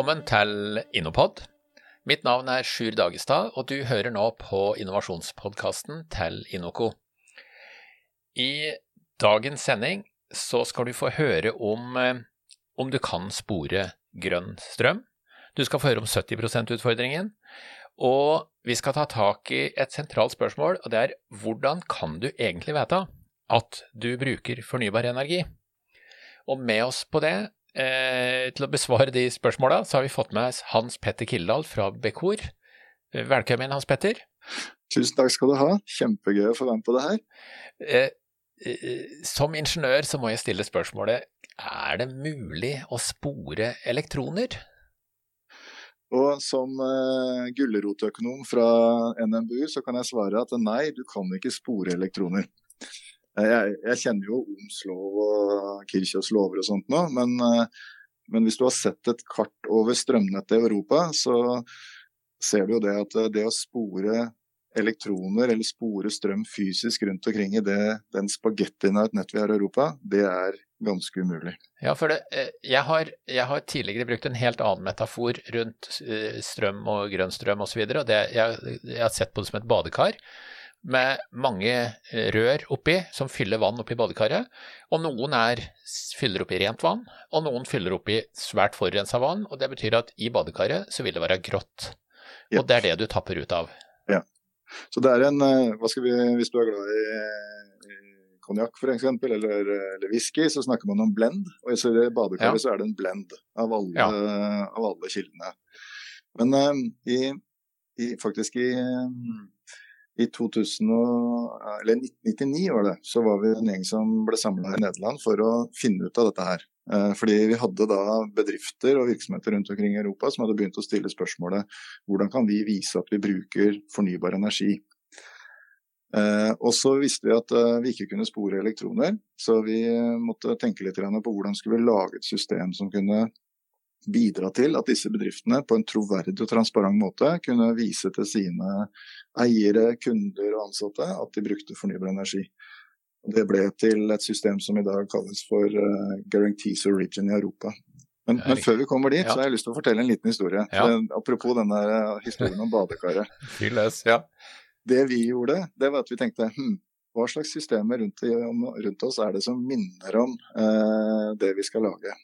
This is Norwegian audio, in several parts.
Velkommen til Innopod. Mitt navn er Sjur Dagestad, og du hører nå på innovasjonspodkasten til Innoco. I dagens sending så skal du få høre om eh, om du kan spore grønn strøm. Du skal få høre om 70 %-utfordringen. Og vi skal ta tak i et sentralt spørsmål, og det er hvordan kan du egentlig vite at du bruker fornybar energi? Og med oss på det, eh, til å besvare de spørsmåla, så har vi fått med oss Hans Petter Kildahl fra Bekor. Velkommen, Hans Petter. Tusen takk skal du ha. Kjempegøy å få være med på det her. Eh, eh, som ingeniør så må jeg stille spørsmålet er det mulig å spore elektroner? Og som uh, gulrotøkonom fra NMBU så kan jeg svare at nei, du kan ikke spore elektroner. Jeg, jeg kjenner jo Omslov og Kirchhoffs lover og sånt nå, men, uh, men, hvis du har sett et kart over strømnettet i Europa, så ser du jo det at det å spore elektroner eller spore strøm fysisk rundt omkring i det, den spagettien av et nett vi har i Europa, det er ganske umulig. Ja, for det, eh, jeg, har, jeg, har, tidligere brukt en helt annen metafor rundt eh, strøm og grønn strøm osv. Jeg, jeg har sett på det som et badekar med mange eh, rør oppi som fyller vann oppi badekaret. Og noen er, fyller oppi rent vann, og noen fyller oppi svært forurensa vann. Og det betyr at i badekaret så vil det være grått. Og det er det du tapper ut av. Ja. Så det er en hva skal vi, Hvis du er glad i konjakk f.eks., eller, eller whisky, så snakker man om blend. Og i badekaret ja. så er det en blend av alle, ja. av alle kildene. Men i, i, faktisk i, i 2000 eller 1999 var det, så var vi en gjeng som ble samla i Nederland for å finne ut av dette her. Uh, fordi vi hadde da bedrifter og virksomheter rundt omkring i Europa som hadde begynt å stille spørsmålet hvordan kan vi vise at vi bruker fornybar energi Eh, og så visste vi at eh, vi ikke kunne spore elektroner, så vi eh, måtte tenke litt på hvordan skulle vi lage et system som kunne bidra til at disse bedriftene på en troverdig og transparent måte kunne vise til sine eiere, kunder og ansatte at de brukte fornybar energi. Det ble til et system som i dag kalles for uh, Guarantees Origin i Europa. Men, men, før vi kommer dit, ja. så har jeg lyst til å fortelle en liten historie. Ja. apropos denne historien om badekaret. Fyr ja. Det vi gjorde, det var at vi tenkte hm, hva slags systemer rundt, rundt, oss er det som minner om eh, det vi skal lage?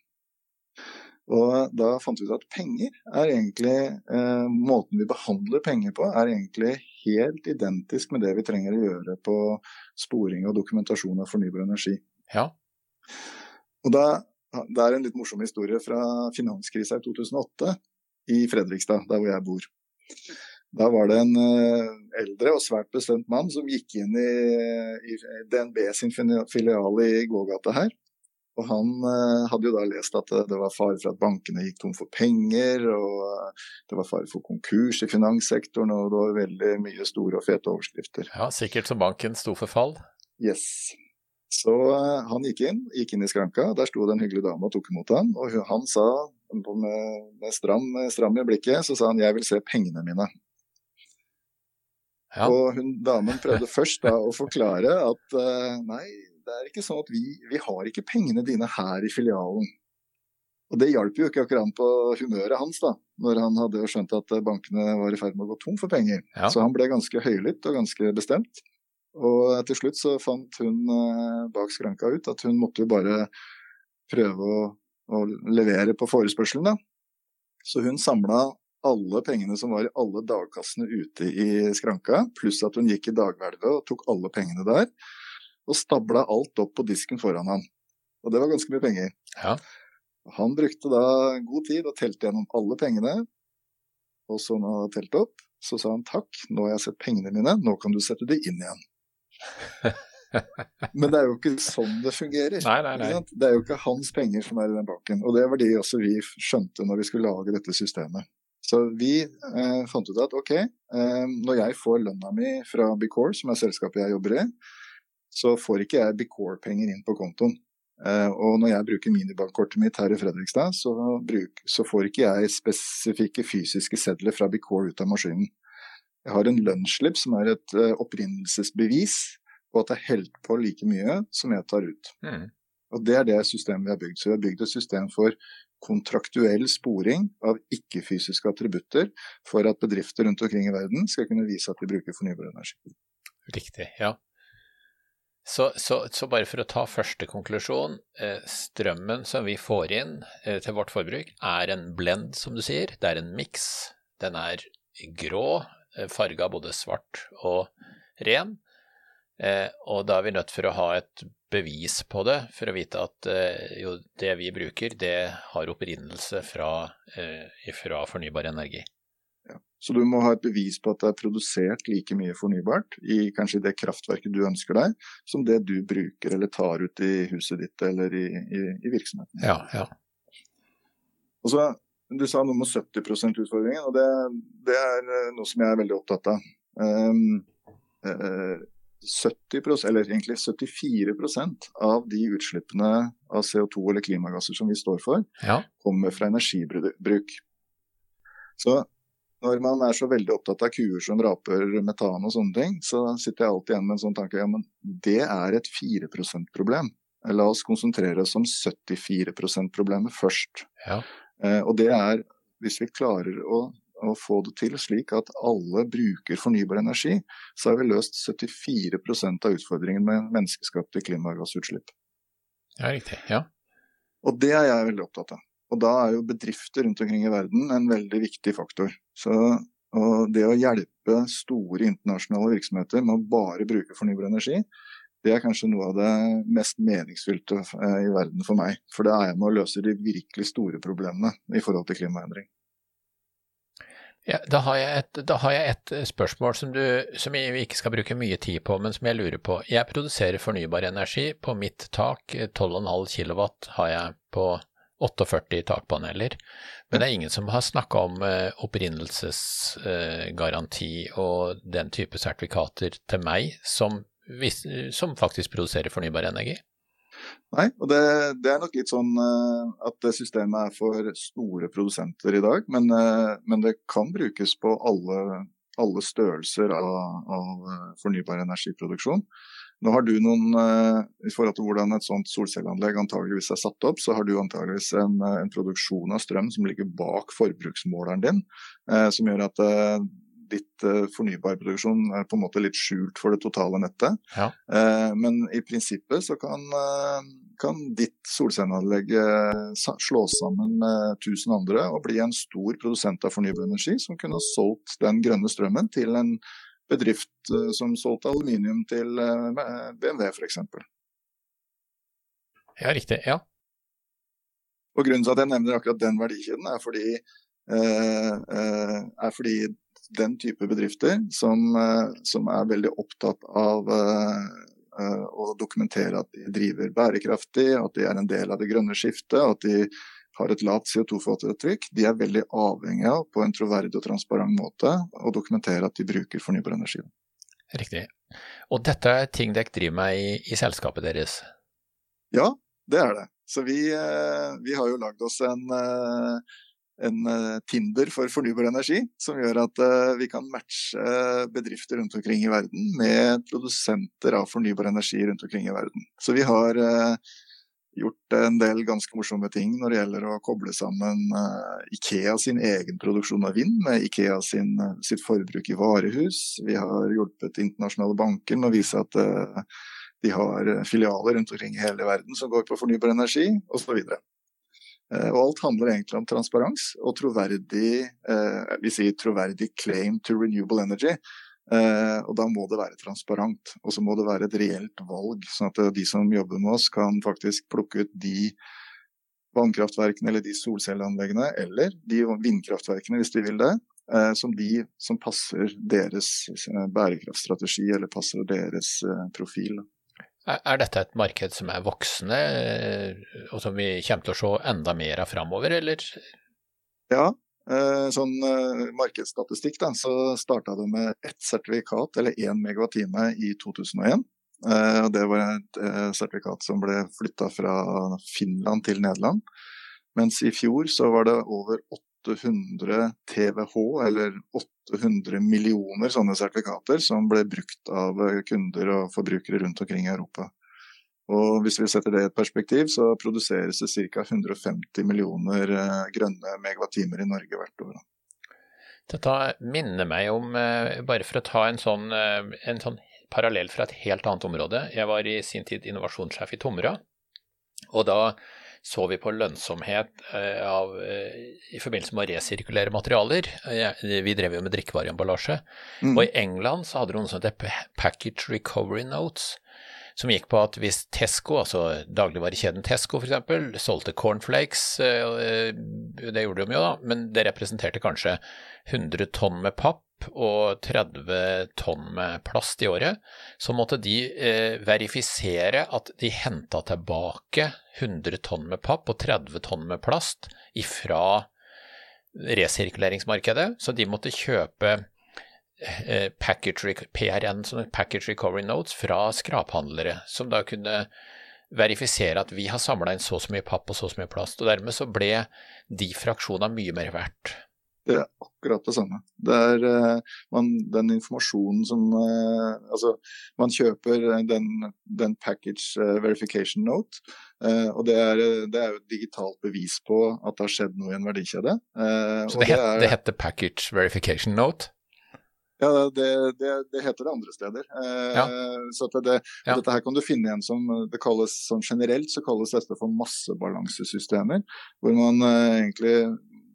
Og da fant vi ut at penger er egentlig eh, Måten vi behandler penger på, er egentlig helt identisk med det vi trenger å gjøre på sporing og dokumentasjon av fornybar energi. Ja. Og da, Det er en litt morsom historie fra finanskrisa i 2008 i Fredrikstad, der hvor jeg bor. Da var det en uh, eldre og svært bestemt mann som gikk inn i, i DNB sin filial i gågata her. Og han uh, hadde jo da lest at det var fare for at bankene gikk tom for penger, og uh, det var fare for konkurs i finanssektoren, og det var veldig mye store og fete overskrifter. Ja, Sikkert som banken sto for fall? Yes. Så han gikk inn, gikk inn i skranka, der sto det en hyggelig dame og tok imot han, og han sa med, med stram, stram i blikket, så sa han 'jeg vil se pengene mine'. Ja. Og hun damen prøvde først da å forklare at uh, nei, det er ikke sånn at vi, vi har ikke pengene dine her i filialen. Og det hjalp jo ikke akkurat på humøret hans, da, når han hadde skjønt at bankene var i ferd med å gå tom for penger. Ja. Så han ble ganske høylytt og ganske bestemt. Og til slutt så fant hun uh, bak skranka ut at hun måtte jo bare prøve å, å levere på forespørselen, da. Så hun samla alle pengene som var i alle dagkassene ute i skranka, pluss at hun gikk i daghvelvet og tok alle pengene der, og stabla alt opp på disken foran ham. Og det var ganske mye penger. Ja. Han brukte da god tid og telte gjennom alle pengene, og så når han hadde telt opp, så sa han takk, nå har jeg sett pengene mine, nå kan du sette de inn igjen. Men det er jo ikke sånn det fungerer. Nei, nei, nei. Det er jo ikke hans penger som er i den banken. Og det var det også vi skjønte når vi skulle lage dette systemet. Så vi eh, fant ut at ok, eh, når jeg får lønna mi fra Bicor, som er selskapet jeg jobber i, så får ikke jeg Becore-penger inn på kontoen. Eh, og når jeg bruker minibankkortet mitt her i Fredrikstad, så, bruk, så, får ikke jeg spesifikke fysiske sedler fra Becore ut av maskinen. Jeg har en lønnsslipp som er et uh, opprinnelsesbevis på at jeg er helt på like mye som jeg tar ut. Mm. Og Det er det systemet vi har bygd. Så vi har bygd et system for kontraktuell sporing av ikke-fysiske attributter for at bedrifter rundt omkring i verden skal kunne vise at de bruker fornybar energi. Riktig, ja. Så, så, så, bare for å ta første konklusjon. Eh, strømmen som vi får inn eh, til vårt forbruk, er en blend, som du sier. Det er en miks. Den er grå, eh, farga både svart og ren. Og da er vi nødt for å ha et bevis på det, for å vite at jo, det vi bruker, det har opprinnelse fra, fra fornybar energi. Ja. Så du må ha et bevis på at det er produsert like mye fornybart i kanskje det kraftverket du ønsker deg, som det du bruker eller tar ut i huset ditt eller i, i, i virksomheten. Ja, ja. Og så, Du sa noe med 70 %-utfordringen, og det, det, er noe som jeg er veldig opptatt av. Um, uh, 70% eller egentlig 74% av de utslippene av CO2 eller klimagasser som vi står for, ja. kommer fra energibruk. Så når man er så veldig opptatt av kuer som raper metan og sånne ting, så sitter jeg alltid igjen med en sånn tanke ja, men det er et 4 %-problem. La oss konsentrere oss om 74 %-problemet først. Ja. Eh, og det er, hvis vi klarer å å få det til slik at alle bruker fornybar energi, så har vi løst 74% av utfordringen med menneskeskapte klimagassutslipp. Ja, riktig. Ja. Og det er jeg veldig opptatt av. Og da er jo bedrifter rundt omkring i verden en veldig viktig faktor. Så og det å hjelpe store internasjonale virksomheter med å bare bruke fornybar energi, det er kanskje noe av det mest meningsfylte eh, i verden for meg. For det er jeg med å løse de virkelig store problemene i forhold til klimaendring. Ja, da, har et, da, har jeg et, eh, spørsmål som, du, som vi ikke skal bruke mye tid på, men som jeg lurer på. Jeg produserer fornybar energi. På mitt tak, 12,5 eh, kW, har jeg på 48 takpaneler. Men det er ingen som har snakka om eh, opprinnelsesgaranti og den type sertifikater til meg, som, som faktisk produserer fornybar energi. Nei, og det, det, er nok litt sånn uh, at systemet er for store produsenter i dag. Men, men det kan brukes på alle, alle størrelser av, av, eh, fornybar energiproduksjon. Nå har du noen, uh, I forhold til hvordan et sånt solcelleanlegg antageligvis er satt opp, så har du antageligvis en, en produksjon av strøm som ligger bak forbruksmåleren din. som gjør at ditt fornybarproduksjon er på en måte litt skjult for det totale nettet. Ja. Men i prinsippet så kan, kan ditt solcelleanlegg slås sammen med 1000 andre og bli en stor produsent av fornybar energi som kunne solgt den grønne strømmen til en bedrift som solgte aluminium til BMW f.eks. Ja, riktig. Ja. Og Grunnen til at jeg nevner akkurat den verdikjeden, er fordi, er fordi den type bedrifter som, eh, som er veldig opptatt av eh, eh, å dokumentere at de driver bærekraftig, at de er en del av det grønne skiftet, at de har et lavt CO2-fotavtrykk. De er veldig avhengige av på en troverdig og transparent måte å dokumentere at de bruker fornybar energi. Riktig. Og dette er ting dere driver med i, i, selskapet deres? Ja, det er det. Så vi, vi har jo lagd oss en en uh, Tinder for fornybar energi, som gjør at vi kan matche bedrifter rundt omkring i verden med produsenter av fornybar energi rundt omkring i verden. Så vi har gjort en del ganske morsomme ting når det gjelder å koble sammen Ikea sin egen produksjon av vind med Ikea sin, sitt forbruk i varehus. Vi har hjulpet internasjonale banker med å vise at de har filialer rundt omkring i hele verden som går på fornybar energi, osv. Eh, og alt handler egentlig om transparens og troverdig, eh, vi sier troverdig claim to renewable energy. Eh, og da må det være transparent, og så må det være et reelt valg. Sånn at de som jobber med oss kan faktisk plukke ut de vannkraftverkene eller de solcelleanleggene, eller de vindkraftverkene hvis de vil det, som de som passer deres bærekraftstrategi eller passer deres profil. Er dette et marked som er voksende, eh, og som vi kommer til å se enda mer av framover, eller? Ja, eh, sånn eh, markedsstatistikk, da, så starta det med ett sertifikat, eller én megawattime, i 2001. Det var et sertifikat som ble flytta fra Finland til Nederland. Mens i fjor så var det over 800 TWh, eller 800 millioner sånne sertifikater, som ble brukt av kunder og forbrukere rundt omkring i Europa. Og hvis vi setter det i et perspektiv, så produseres det ca. 150 millioner eh, grønne megawattimer i Norge hvert år. Dette minner meg om, eh, bare for å ta en sånn, eh, en sånn parallell fra et helt annet område. Jeg var i sin tid innovasjonssjef i Tomra, og da så vi på lønnsomhet av, i forbindelse med å resirkulere materialer. Vi drev jo med drikkevareemballasje. Mm. Og i England så hadde de noe som heter Package Recovery Notes som gikk på at hvis Tesco, altså dagligvarekjeden Tesco f.eks., solgte cornflakes, eh, det gjorde de jo da, men det representerte kanskje 100 tonn med papp og 30 tonn med plast i året, så måtte de eh, verifisere at de henta tilbake 100 tonn med papp og 30 tonn med plast ifra resirkuleringsmarkedet, så de måtte kjøpe Eh, package, PRN, Package Recovery Notes, fra skraphandlere, som da kunne verifisere at vi har samla inn så og så mye papp og så og så mye plast. og Dermed så ble de fraksjonene mye mer verdt. Det er akkurat det samme. Det er uh, man, den informasjonen som uh, Altså, man kjøper den, den package uh, verification note, og det er, det er, jo et digitalt bevis på at det har skjedd noe i en verdikjede. Så det, det, er, det heter package verification note? Ja, det, det, det, heter det andre steder. Eh, ja. Så det, ja. Dette her kan du finne igjen som det kalles sånn generelt så kalles dette for massebalansesystemer. Hvor man eh, egentlig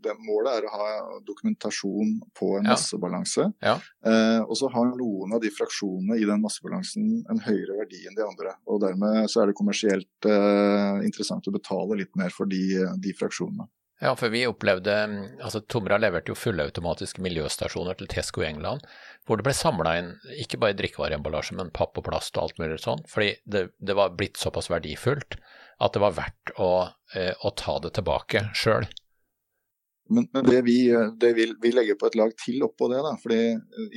det Målet er å ha dokumentasjon på en ja. massebalanse. Eh, og så har noen av de fraksjonene i den massebalansen en høyere verdi enn de andre. og Dermed så er det kommersielt eh, interessant å betale litt mer for de, de fraksjonene. Ja, for vi opplevde altså Tomra leverte jo fullautomatiske miljøstasjoner til Tesco i England, hvor det ble samla inn ikke bare drikkevareemballasje, men papp og plast og alt mulig sånn, fordi det, det var blitt såpass verdifullt at det var verdt å, eh, å ta det tilbake sjøl. Men, men, det, vi, det vi, vi, legger på et lag til oppå det, da, fordi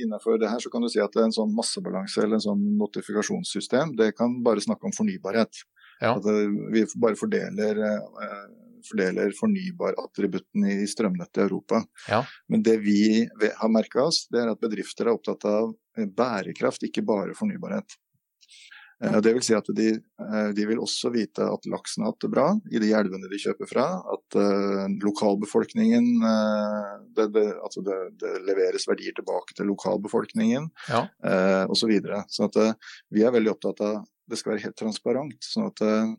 innenfor det her så kan du si at en sånn massebalanse eller en sånn notifikasjonssystem, det kan bare snakke om fornybarhet. Ja. At eh, vi bare fordeler eh, fordeler fornybarattributten i strømnettet i Europa. Ja. Men det vi har merka oss, det er at bedrifter er opptatt av eh, bærekraft, ikke bare fornybarhet. Eh, det vil si at de, eh, de, vil også vite at laksen har hatt det bra i de elvene de kjøper fra. At uh, lokalbefolkningen uh, det, det, altså det, det, leveres verdier tilbake til lokalbefolkningen ja. uh, osv. Så, at, uh, vi er veldig opptatt av at det skal være helt transparent. sånn at uh,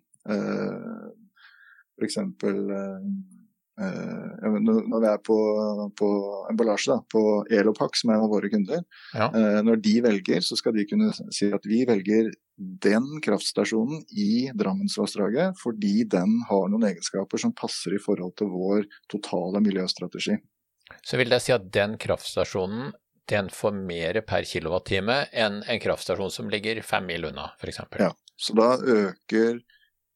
f.eks. Eh, eh når vi er på, på emballasje, da, på Elopak, som er en av våre kunder. Ja. Eh, når de velger, så skal de kunne si at vi velger den kraftstasjonen i Drammensvassdraget fordi den har noen egenskaper som passer i forhold til vår totale miljøstrategi. Så vil det si at den kraftstasjonen den får mer per kilowattime enn en kraftstasjon som ligger fem mil unna, f.eks.? Ja, så da øker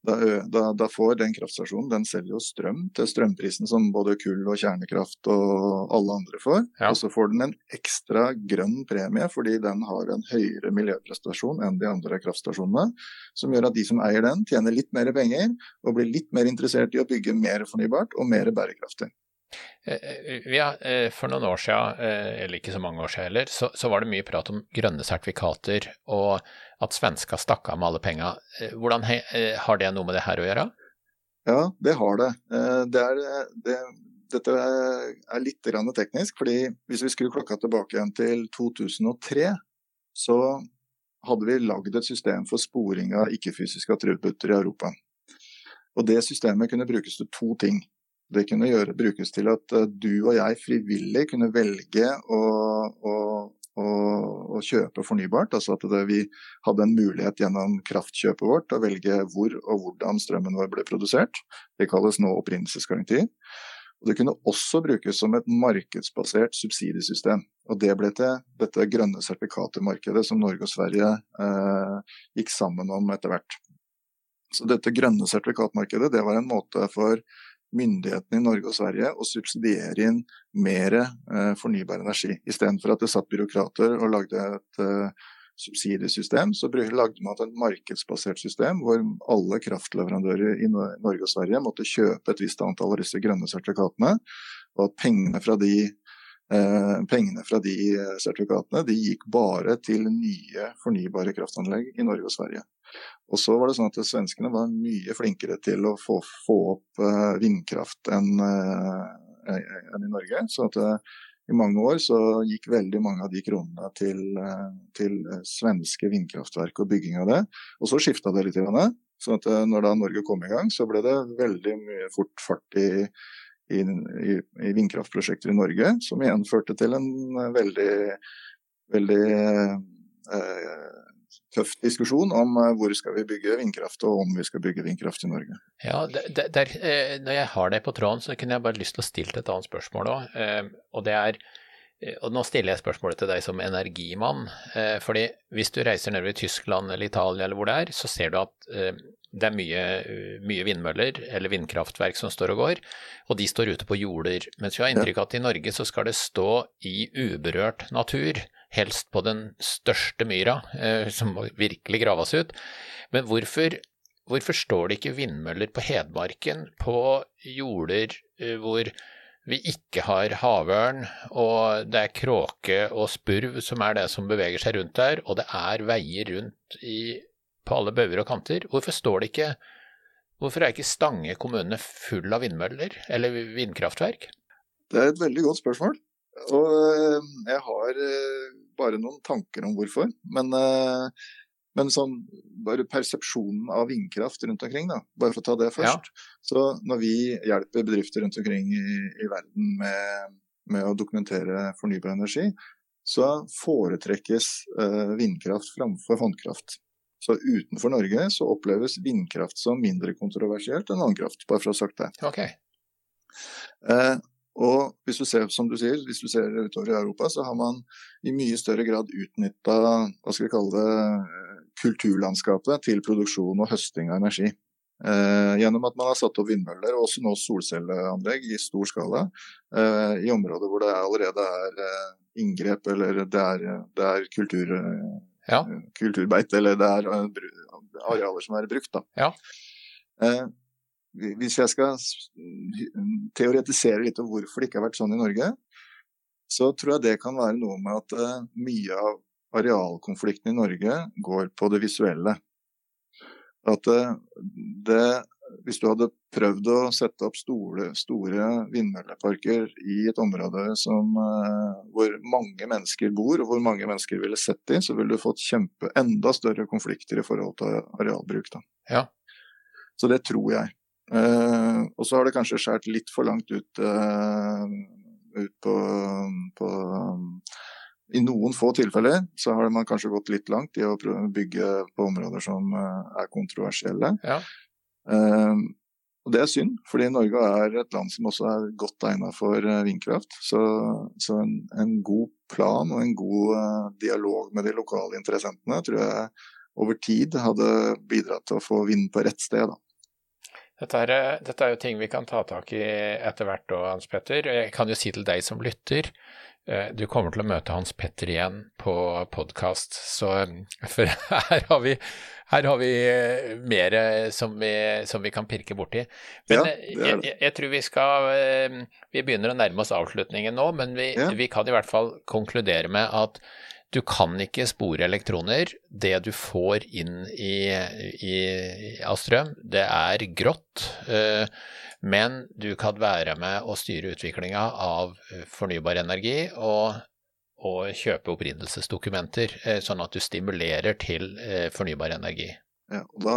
da, da, da, får den kraftstasjonen den selger jo strøm til strømprisen som både kull og kjernekraft og alle andre får. Ja. Og så får den en ekstra grønn premie fordi den har en høyere miljøprestasjon enn de andre kraftstasjonene. Som gjør at de som eier den, tjener litt mer penger og blir litt mer interessert i å bygge mer fornybart og mer bærekraftig. Ja, for noen år siden, eller ikke så mange år siden heller, så, så var det mye prat om grønne sertifikater og at svenska stakk av med alle penga. Eh, hvordan eh, Har det noe med det her å gjøre? Ja, det har det. Eh, det er, det, dette er litt teknisk. fordi Hvis vi skrur klokka tilbake igjen til 2003, så hadde vi lagd et system for sporing av ikke-fysiske attributter i Europa. Og Det systemet kunne brukes til to ting. Det kunne gjøre, brukes til at du og jeg frivillig kunne velge å, å å, å kjøpe fornybart. Altså at det, vi hadde en mulighet gjennom kraftkjøpet vårt å velge hvor og hvordan strømmen vår ble produsert. Det kalles nå opprinnelsesgaranti. Og Det kunne også brukes som et markedsbasert subsidiesystem. Og Det ble til dette grønne sertifikatmarkedet som Norge og Sverige eh, gikk sammen om etter hvert. Så Dette grønne sertifikatmarkedet det var en måte for myndighetene i Norge og Sverige å subsidiere inn mer eh, fornybar energi. Istedenfor at det satt byråkrater og lagde et eh, subsidiesystem, så lagde man et markedsbasert system hvor alle kraftleverandører i Norge og Sverige måtte kjøpe et visst antall av disse grønne sertifikatene, og at pengene fra de pengene fra de sertifikatene de gikk bare til nye fornybare kraftanlegg i Norge og Sverige. Og så var det sånn at Svenskene var mye flinkere til å få, få opp eh, vindkraft enn eh, enn i Norge. Så at i mange år så gikk veldig mange av de kronene til, til svenske vindkraftverk og bygging av det. Og så skifta det litt. Så at når da Norge kom i gang, så ble det veldig mye fort fart i, i, i, i vindkraftprosjekter i Norge, som igjen førte til en veldig, veldig eh, tøff diskusjon om eh, hvor skal vi bygge vindkraft, og om vi skal bygge vindkraft i Norge. Ja, der, der, eh, Når jeg har deg på tråden, så kunne jeg bare lyst til å stille et annet spørsmål òg. Eh, og det er og nå stiller jeg spørsmålet til deg som energimann. fordi hvis du reiser nedover i Tyskland eller Italia eller hvor det er, så ser du at det er mye, mye, vindmøller eller vindkraftverk som står og går, og de står ute på jorder. Mens vi har inntrykk av at i Norge så skal det stå i uberørt natur helst på den største myra, eh, som må virkelig graves ut. Men hvorfor, hvorfor står det ikke vindmøller på Hedmarken, på jorder eh, hvor vi ikke har havørn, og det er kråke og spurv som er det som beveger seg rundt der, og det er veier rundt i, på alle bauger og kanter. Hvorfor står det ikke Hvorfor er ikke Stange kommune full av vindmøller eller vindkraftverk? Det er et veldig godt spørsmål. Og eh, jeg har eh, bare noen tanker om hvorfor. Men, eh, men sånn, bare persepsjonen av vindkraft rundt omkring, da, bare for å ta det først. Ja. Så når vi hjelper bedrifter rundt omkring i, i verden med, med, å dokumentere fornybar energi, så foretrekkes vindkraft framfor håndkraft. Så utenfor Norge så oppleves vindkraft som mindre kontroversielt enn vannkraft, bare for å ha sagt det. Okay. Eh, og hvis du ser, som du sier, hvis du ser utover i Europa, så har man i mye større grad utnytta hva skal vi kalle det, kulturlandskapet til produksjon og høsting av energi. Eh, gjennom at man har satt opp vindmøller og også nå solcelleanlegg i stor skala eh, i områder hvor det allerede er eh, inngrep eller det er, det er kultur, ja. kulturbeit, eller det er eh, arealer som er brukt. Da. Ja. Eh, hvis jeg skal teoretisere litt om hvorfor det ikke har vært sånn i Norge, så tror jeg det kan være noe med at eh, mye av arealkonflikten i Norge går på det visuelle. At eh, det, hvis du hadde prøvd å sette opp store, store vindmølleparker i et område som, uh, hvor mange mennesker bor, og hvor mange mennesker ville sett dem, så ville du fått kjempe enda større konflikter i forhold til arealbruk. Ja. Så det tror jeg. Uh, og så har det kanskje skåret litt for langt ut, uh, ut på, på I noen få tilfeller så har man kanskje gått litt langt i å bygge på områder som uh, er kontroversielle. Ja. Og det er synd, fordi Norge er et land som også er godt egnet for vindkraft. Så, så en, en, god plan og en god dialog med de lokale interessentene tror jeg over tid hadde bidratt til å få vind på rett sted. Da. Dette er, dette er, jo ting vi kan ta tak i etter hvert òg, Hans Petter. Jeg kan jo si til deg som lytter, eh, du kommer til å møte Hans Petter igjen på podkast, for her har vi, her har vi eh, mer som vi, som vi kan pirke borti. Men ja, eh, jeg, jeg, tror vi skal Vi begynner å nærme oss avslutningen nå, men vi, ja. vi kan i hvert fall konkludere med at du kan ikke spore elektroner. Det du får inn i, i, av strøm, det er grått. Eh, men du kan være med å styre utviklinga av fornybar energi og, og kjøpe opprinnelsesdokumenter, eh, sånn at du stimulerer til eh, fornybar energi. Ja, da,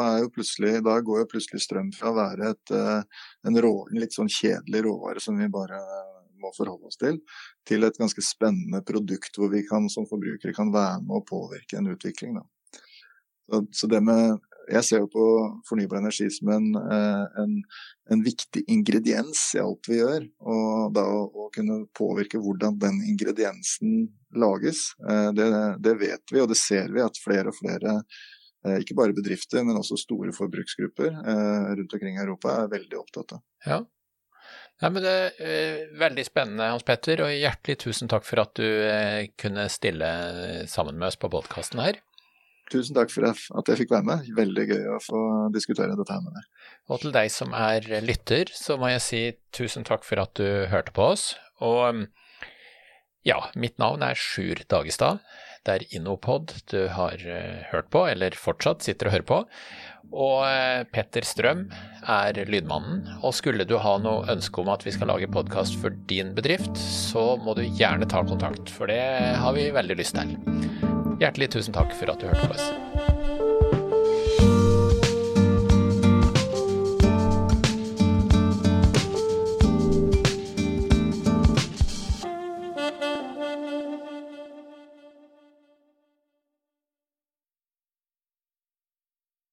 da, går jo plutselig strøm fra å være et, en, rå, en, litt sånn kjedelig råvare som vi bare må forholde oss til, til et ganske spennende produkt hvor vi kan, som forbrukere kan være med å påvirke en utvikling. Så, så, det med jeg ser jo på fornybar energi som en, eh, en, en, viktig ingrediens i alt vi gjør. Og da å, å kunne påvirke hvordan den ingrediensen lages, eh, det, det, vet vi og det ser vi at flere og flere, eh, ikke bare bedrifter, men også store forbruksgrupper rundt omkring i Europa er veldig opptatt av. Ja, Nei, men det er Veldig spennende, Hans Petter, og hjertelig tusen takk for at du kunne stille sammen med oss på podkasten her. Tusen takk for at jeg fikk være med. Veldig gøy å få diskutere dette her med deg. Og til deg som er lytter, så må jeg si tusen takk for at du hørte på oss. Og Ja, mitt navn er Sjur Dagestad. Det er Innopod du har uh, hørt på, eller fortsatt sitter og hører på. Og uh, Petter Strøm er lydmannen. Og skulle du ha noe ønske om at vi skal lage podkast for din bedrift, så må du gjerne ta kontakt, for det har vi veldig lyst til. Hjertelig tusen takk for at du hørte på oss.